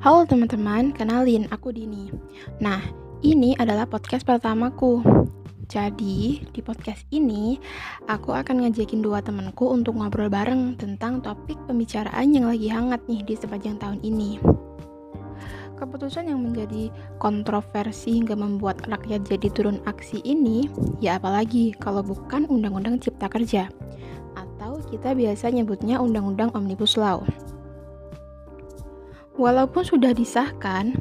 Halo teman-teman, kenalin aku Dini. Nah, ini adalah podcast pertamaku. Jadi, di podcast ini aku akan ngajakin dua temanku untuk ngobrol bareng tentang topik pembicaraan yang lagi hangat nih di sepanjang tahun ini. Keputusan yang menjadi kontroversi hingga membuat rakyat jadi turun aksi ini, ya apalagi kalau bukan Undang-Undang Cipta Kerja atau kita biasa nyebutnya Undang-Undang Omnibus Law. Walaupun sudah disahkan,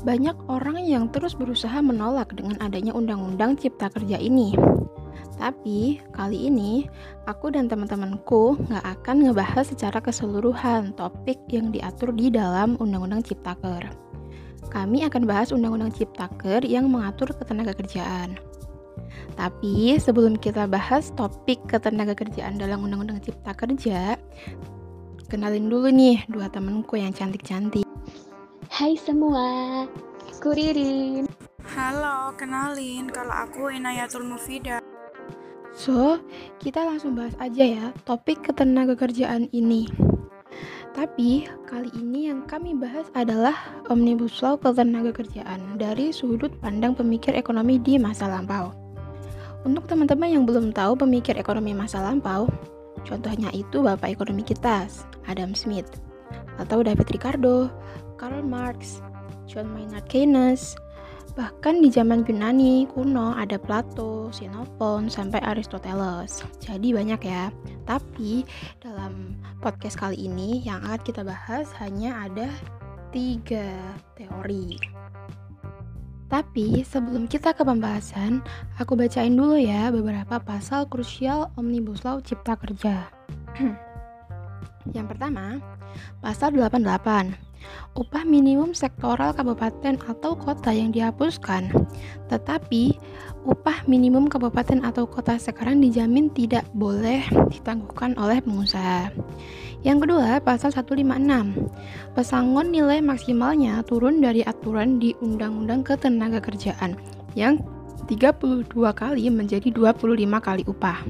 banyak orang yang terus berusaha menolak dengan adanya Undang-Undang Cipta Kerja ini. Tapi kali ini aku dan teman-temanku nggak akan ngebahas secara keseluruhan topik yang diatur di dalam Undang-Undang Ciptaker. Kami akan bahas Undang-Undang Ciptaker yang mengatur ketenaga kerjaan. Tapi sebelum kita bahas topik ketenaga kerjaan dalam Undang-Undang Cipta Kerja, Kenalin dulu nih dua temenku yang cantik-cantik. Hai semua, aku Ririn. Halo, kenalin kalau aku Inayatul Mufida. So, kita langsung bahas aja ya topik ketenaga kerjaan ini. Tapi kali ini yang kami bahas adalah Omnibus Law ketenaga kerjaan dari sudut pandang pemikir ekonomi di masa lampau. Untuk teman-teman yang belum tahu pemikir ekonomi masa lampau, contohnya itu Bapak Ekonomi kita, Adam Smith, atau David Ricardo, Karl Marx, John Maynard Keynes, Bahkan di zaman Yunani kuno ada Plato, Xenophon, sampai Aristoteles. Jadi banyak ya. Tapi dalam podcast kali ini yang akan kita bahas hanya ada tiga teori. Tapi sebelum kita ke pembahasan, aku bacain dulu ya beberapa pasal krusial Omnibus Law Cipta Kerja. Yang pertama, pasal 88. Upah minimum sektoral kabupaten atau kota yang dihapuskan. Tetapi, upah minimum kabupaten atau kota sekarang dijamin tidak boleh ditangguhkan oleh pengusaha. Yang kedua, pasal 156. Pesangon nilai maksimalnya turun dari aturan di Undang-Undang Ketenagakerjaan yang 32 kali menjadi 25 kali upah.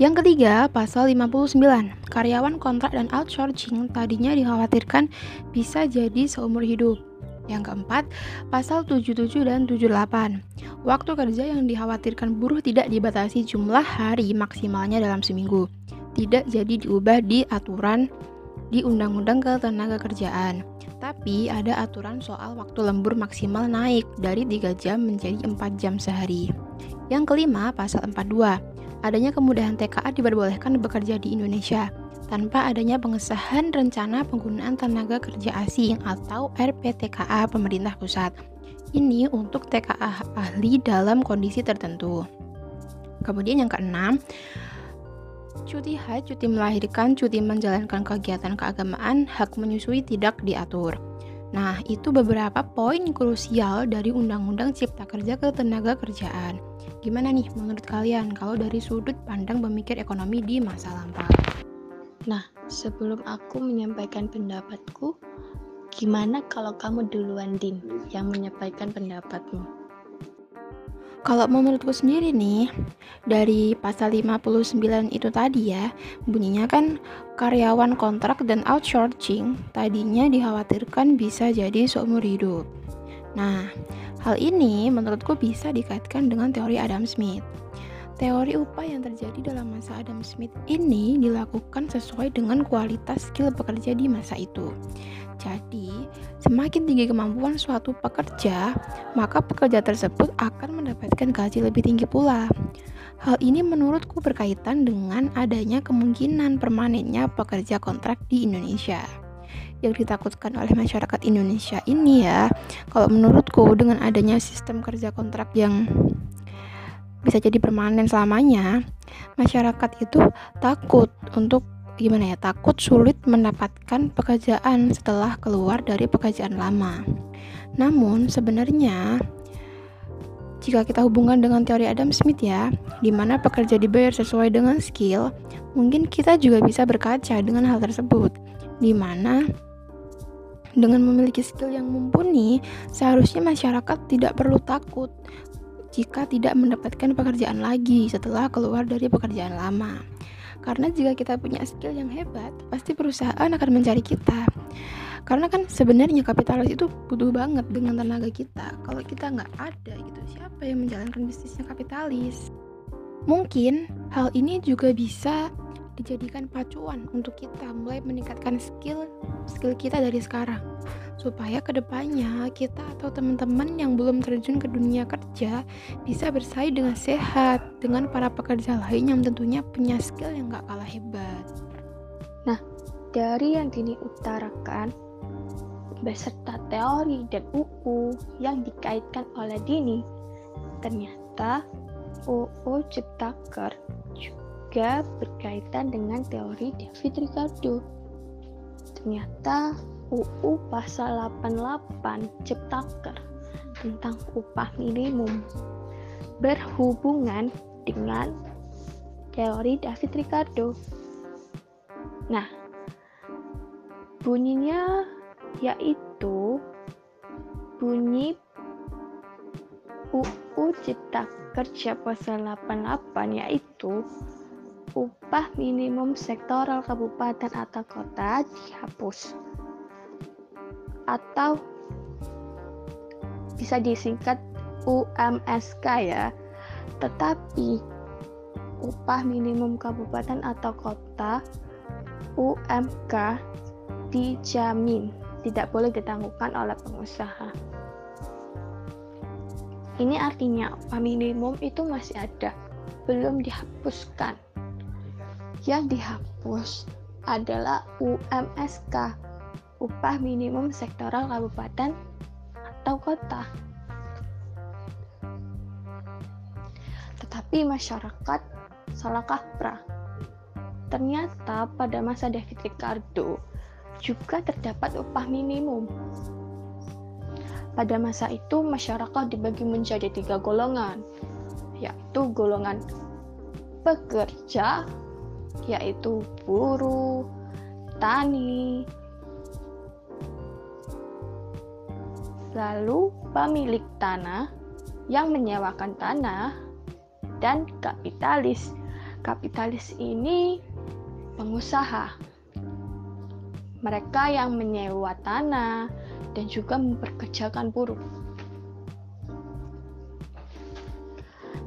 Yang ketiga, pasal 59. Karyawan kontrak dan outsourcing tadinya dikhawatirkan bisa jadi seumur hidup. Yang keempat, pasal 77 dan 78. Waktu kerja yang dikhawatirkan buruh tidak dibatasi jumlah hari maksimalnya dalam seminggu. Tidak jadi diubah di aturan di Undang-Undang Ketenagakerjaan. Tapi ada aturan soal waktu lembur maksimal naik dari 3 jam menjadi 4 jam sehari. Yang kelima, pasal 42 adanya kemudahan TKA diperbolehkan bekerja di Indonesia tanpa adanya pengesahan rencana penggunaan tenaga kerja asing atau RPTKA pemerintah pusat. Ini untuk TKA ahli dalam kondisi tertentu. Kemudian yang keenam, cuti haid, cuti melahirkan, cuti menjalankan kegiatan keagamaan, hak menyusui tidak diatur. Nah, itu beberapa poin krusial dari Undang-Undang Cipta Kerja Ketenaga Kerjaan. Gimana nih menurut kalian kalau dari sudut pandang pemikir ekonomi di masa lampau? Nah, sebelum aku menyampaikan pendapatku, gimana kalau kamu duluan, Din, yang menyampaikan pendapatmu? Kalau menurutku sendiri nih, dari pasal 59 itu tadi ya, bunyinya kan karyawan kontrak dan outsourcing tadinya dikhawatirkan bisa jadi seumur hidup. Nah, hal ini menurutku bisa dikaitkan dengan teori Adam Smith. Teori upah yang terjadi dalam masa Adam Smith ini dilakukan sesuai dengan kualitas skill pekerja di masa itu. Jadi, semakin tinggi kemampuan suatu pekerja, maka pekerja tersebut akan mendapatkan gaji lebih tinggi pula. Hal ini menurutku berkaitan dengan adanya kemungkinan permanennya pekerja kontrak di Indonesia. Yang ditakutkan oleh masyarakat Indonesia ini ya, kalau menurutku dengan adanya sistem kerja kontrak yang bisa jadi permanen selamanya, masyarakat itu takut untuk gimana ya takut sulit mendapatkan pekerjaan setelah keluar dari pekerjaan lama. Namun sebenarnya jika kita hubungkan dengan teori Adam Smith ya, di mana pekerja dibayar sesuai dengan skill, mungkin kita juga bisa berkaca dengan hal tersebut, di mana dengan memiliki skill yang mumpuni, seharusnya masyarakat tidak perlu takut jika tidak mendapatkan pekerjaan lagi setelah keluar dari pekerjaan lama. Karena jika kita punya skill yang hebat, pasti perusahaan akan mencari kita. karena kan sebenarnya kapitalis itu butuh banget dengan tenaga kita kalau kita nggak ada gitu siapa yang menjalankan bisnisnya kapitalis mungkin hal ini juga bisa dijadikan pacuan untuk kita mulai meningkatkan skill skill kita dari sekarang supaya ke depannya kita atau teman-teman yang belum terjun ke dunia kerja bisa bersaing dengan sehat dengan para pekerja lain yang tentunya punya skill yang gak kalah hebat. Nah, dari yang Dini utarakan, beserta teori dan UU yang dikaitkan oleh Dini, ternyata UU Ciptaker juga berkaitan dengan teori David Ricardo. Ternyata UU pasal 88 Ciptaker tentang upah minimum berhubungan dengan teori David Ricardo. Nah, bunyinya yaitu bunyi UU Cipta Kerja pasal 88 yaitu upah minimum sektoral kabupaten atau kota dihapus atau bisa disingkat UMSK ya. Tetapi upah minimum kabupaten atau kota UMK dijamin tidak boleh ditangguhkan oleh pengusaha. Ini artinya upah minimum itu masih ada, belum dihapuskan. Yang dihapus adalah UMSK upah minimum sektoral kabupaten atau kota. Tetapi masyarakat salah kaprah. Ternyata pada masa David Ricardo juga terdapat upah minimum. Pada masa itu masyarakat dibagi menjadi tiga golongan, yaitu golongan pekerja, yaitu buruh, tani, lalu pemilik tanah yang menyewakan tanah, dan kapitalis. Kapitalis ini pengusaha. Mereka yang menyewa tanah dan juga memperkerjakan buruh.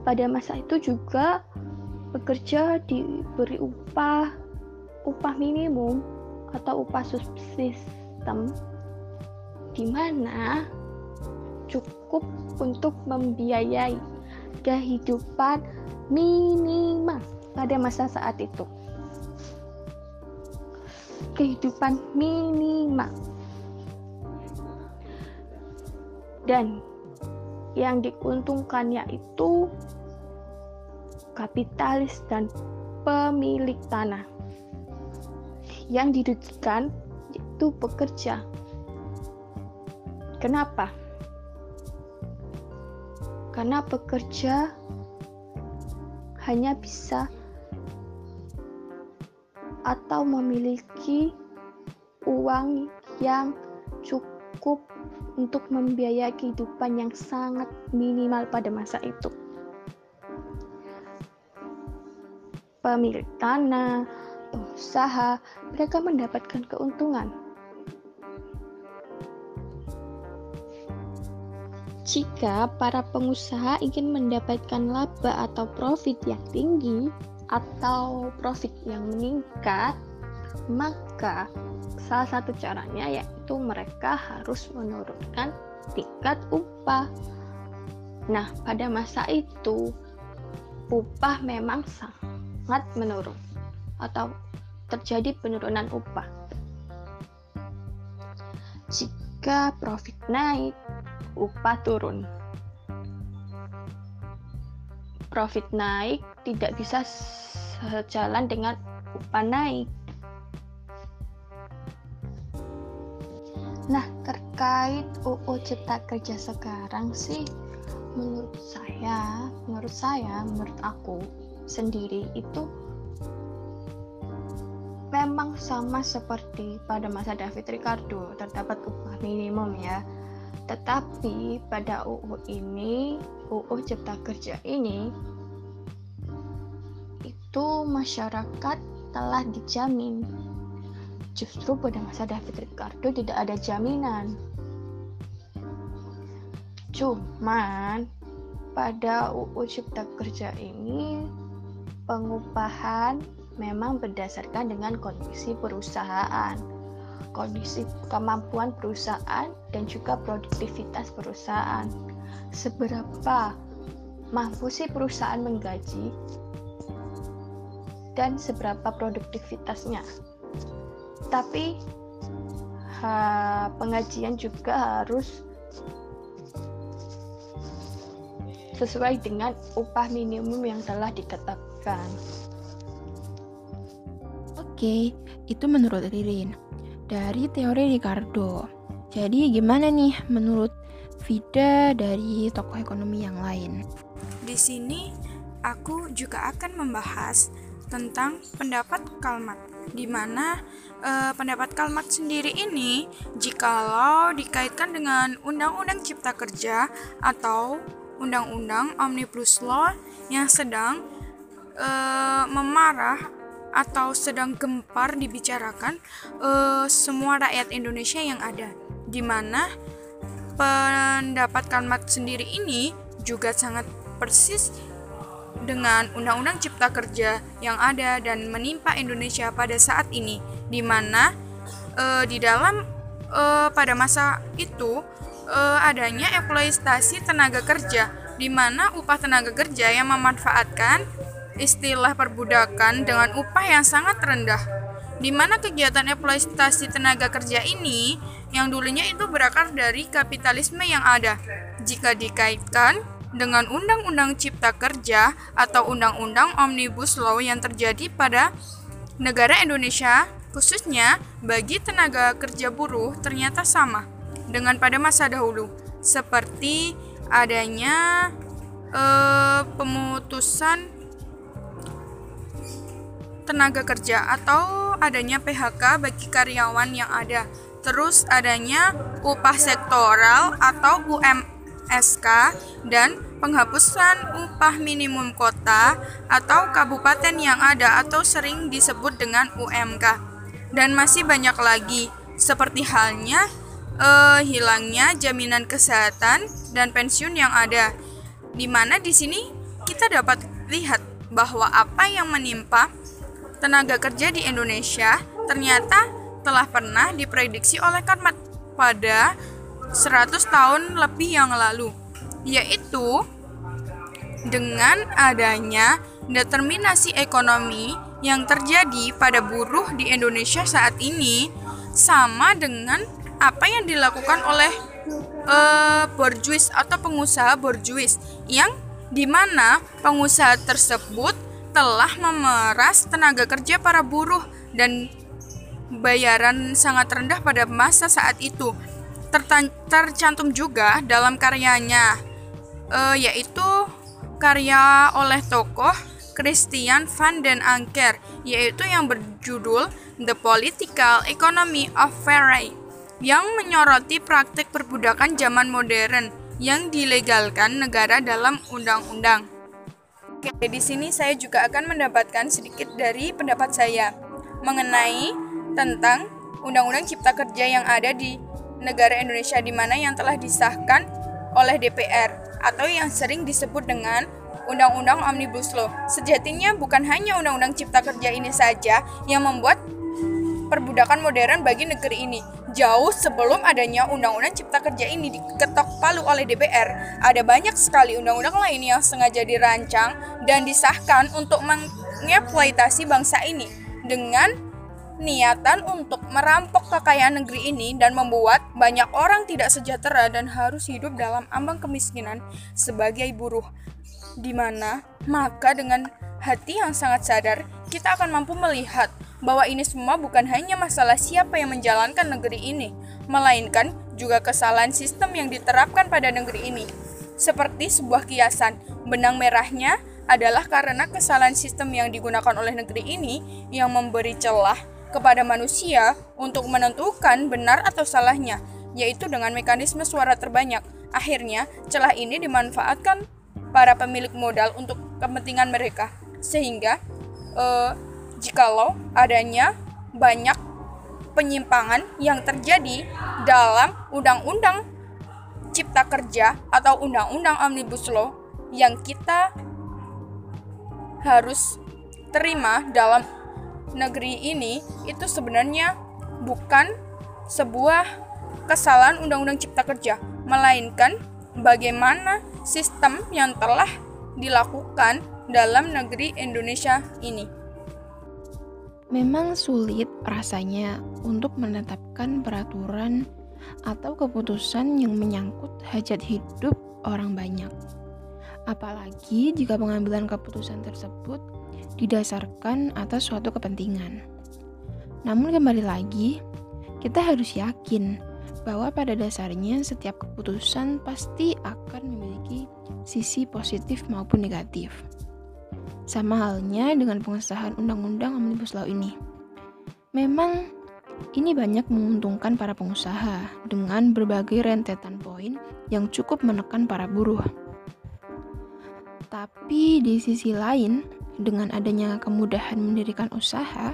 Pada masa itu juga pekerja diberi upah upah minimum atau upah subsistem di mana cukup untuk membiayai kehidupan minimal pada masa saat itu. Kehidupan minimal. Dan yang diuntungkan yaitu kapitalis dan pemilik tanah. Yang dirugikan yaitu pekerja Kenapa? Karena pekerja hanya bisa atau memiliki uang yang cukup untuk membiayai kehidupan yang sangat minimal pada masa itu. Pemilik tanah, pengusaha, mereka mendapatkan keuntungan Jika para pengusaha ingin mendapatkan laba atau profit yang tinggi atau profit yang meningkat, maka salah satu caranya yaitu mereka harus menurunkan tingkat upah. Nah, pada masa itu upah memang sangat menurun atau terjadi penurunan upah. Jika profit naik, upah turun. Profit naik tidak bisa sejalan dengan upah naik. Nah, terkait UU Cipta Kerja sekarang sih menurut saya, menurut saya, menurut aku sendiri itu memang sama seperti pada masa David Ricardo terdapat upah minimum ya tetapi pada UU ini, UU Cipta Kerja ini, itu masyarakat telah dijamin justru pada masa David Ricardo tidak ada jaminan. Cuman pada UU Cipta Kerja ini pengupahan memang berdasarkan dengan kondisi perusahaan, kondisi kemampuan perusahaan dan juga produktivitas perusahaan. Seberapa mampu sih perusahaan menggaji dan seberapa produktivitasnya. Tapi ha, pengajian juga harus sesuai dengan upah minimum yang telah ditetapkan. Oke, itu menurut Ririn. Dari teori Ricardo. Jadi gimana nih menurut Vida dari tokoh ekonomi yang lain? Di sini aku juga akan membahas tentang pendapat Kalmat, di mana eh, pendapat Kalmat sendiri ini, jikalau dikaitkan dengan Undang-Undang Cipta Kerja atau Undang-Undang Omnibus Law yang sedang uh, memarah atau sedang gempar dibicarakan uh, semua rakyat Indonesia yang ada, di mana pendapat Kalmat sendiri ini juga sangat persis dengan Undang-Undang Cipta Kerja yang ada dan menimpa Indonesia pada saat ini, di mana uh, di dalam uh, pada masa itu uh, adanya eksploitasi tenaga kerja di mana upah tenaga kerja yang memanfaatkan istilah perbudakan dengan upah yang sangat rendah di mana kegiatan eksploitasi tenaga kerja ini yang dulunya itu berakar dari kapitalisme yang ada. Jika dikaitkan dengan Undang-Undang Cipta Kerja atau Undang-Undang Omnibus Law yang terjadi pada negara Indonesia khususnya bagi tenaga kerja buruh ternyata sama dengan pada masa dahulu, seperti adanya eh, pemutusan tenaga kerja atau adanya PHK bagi karyawan yang ada. Terus adanya upah sektoral atau UMSK dan penghapusan upah minimum kota atau kabupaten yang ada atau sering disebut dengan UMK. Dan masih banyak lagi, seperti halnya uh, hilangnya jaminan kesehatan dan pensiun yang ada. Di mana di sini kita dapat lihat bahwa apa yang menimpa tenaga kerja di Indonesia ternyata telah pernah diprediksi oleh Karmat pada 100 tahun lebih yang lalu, yaitu dengan adanya determinasi ekonomi yang terjadi pada buruh di Indonesia saat ini sama dengan apa yang dilakukan oleh uh, borjuis atau pengusaha borjuis yang di mana pengusaha tersebut telah memeras tenaga kerja para buruh dan bayaran sangat rendah pada masa saat itu tercantum juga dalam karyanya uh, yaitu karya oleh tokoh Christian van den Anker yaitu yang berjudul The Political Economy of Fairey yang menyoroti praktik perbudakan zaman modern yang dilegalkan negara dalam undang-undang. Oke, di sini saya juga akan mendapatkan sedikit dari pendapat saya mengenai tentang Undang-Undang Cipta Kerja yang ada di negara Indonesia di mana yang telah disahkan oleh DPR atau yang sering disebut dengan Undang-Undang Omnibus Law. Sejatinya bukan hanya Undang-Undang Cipta Kerja ini saja yang membuat perbudakan modern bagi negeri ini. Jauh sebelum adanya Undang-Undang Cipta Kerja ini diketok palu oleh DPR, ada banyak sekali undang-undang lain yang sengaja dirancang dan disahkan untuk mengeksploitasi bangsa ini dengan niatan untuk merampok kekayaan negeri ini dan membuat banyak orang tidak sejahtera dan harus hidup dalam ambang kemiskinan sebagai buruh. Di mana maka dengan hati yang sangat sadar, kita akan mampu melihat bahwa ini semua bukan hanya masalah siapa yang menjalankan negeri ini, melainkan juga kesalahan sistem yang diterapkan pada negeri ini. Seperti sebuah kiasan, benang merahnya adalah karena kesalahan sistem yang digunakan oleh negeri ini yang memberi celah kepada manusia untuk menentukan benar atau salahnya, yaitu dengan mekanisme suara terbanyak. Akhirnya, celah ini dimanfaatkan para pemilik modal untuk kepentingan mereka, sehingga eh, jikalau adanya banyak penyimpangan yang terjadi dalam Undang-Undang Cipta Kerja atau Undang-Undang Omnibus Law yang kita harus terima dalam negeri ini itu sebenarnya bukan sebuah kesalahan Undang-Undang Cipta Kerja, melainkan bagaimana sistem yang telah dilakukan dalam negeri Indonesia ini. Memang sulit rasanya untuk menetapkan peraturan atau keputusan yang menyangkut hajat hidup orang banyak. Apalagi jika pengambilan keputusan tersebut didasarkan atas suatu kepentingan. Namun kembali lagi, kita harus yakin bahwa pada dasarnya setiap keputusan pasti akan memiliki sisi positif maupun negatif. Sama halnya dengan pengesahan Undang-Undang Omnibus Law ini. Memang ini banyak menguntungkan para pengusaha dengan berbagai rentetan poin yang cukup menekan para buruh. Tapi di sisi lain, dengan adanya kemudahan mendirikan usaha,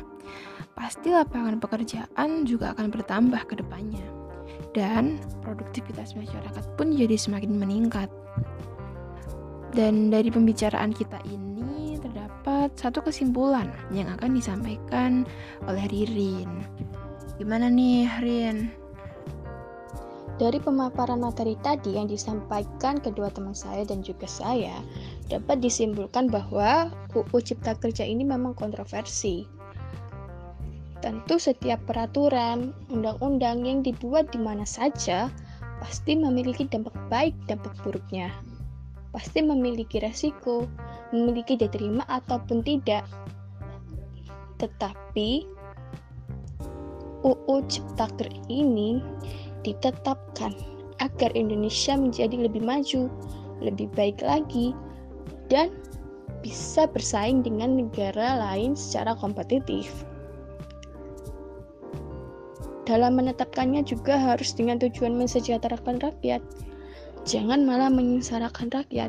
pasti lapangan pekerjaan juga akan bertambah ke depannya. Dan produktivitas masyarakat pun jadi semakin meningkat. Dan dari pembicaraan kita ini terdapat satu kesimpulan yang akan disampaikan oleh Ririn. Gimana nih, Rin? Dari pemaparan materi tadi yang disampaikan kedua teman saya dan juga saya, dapat disimpulkan bahwa UU Cipta Kerja ini memang kontroversi. Tentu setiap peraturan, undang-undang yang dibuat di mana saja pasti memiliki dampak baik dampak buruknya. Pasti memiliki resiko, memiliki diterima ataupun tidak. Tetapi UU Ciptaker ini ditetapkan agar Indonesia menjadi lebih maju, lebih baik lagi, dan bisa bersaing dengan negara lain secara kompetitif. Dalam menetapkannya juga harus dengan tujuan mensejahterakan rakyat. Jangan malah menyengsarakan rakyat.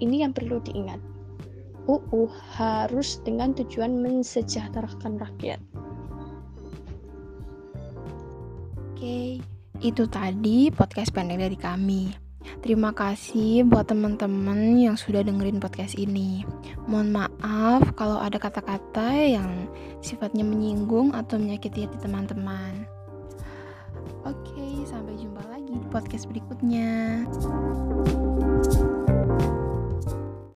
Ini yang perlu diingat. UU harus dengan tujuan mensejahterakan rakyat. Oke, itu tadi podcast pendek dari kami. Terima kasih buat teman-teman yang sudah dengerin podcast ini. Mohon maaf kalau ada kata-kata yang sifatnya menyinggung atau menyakiti hati teman-teman. Oke, sampai jumpa lagi di podcast berikutnya.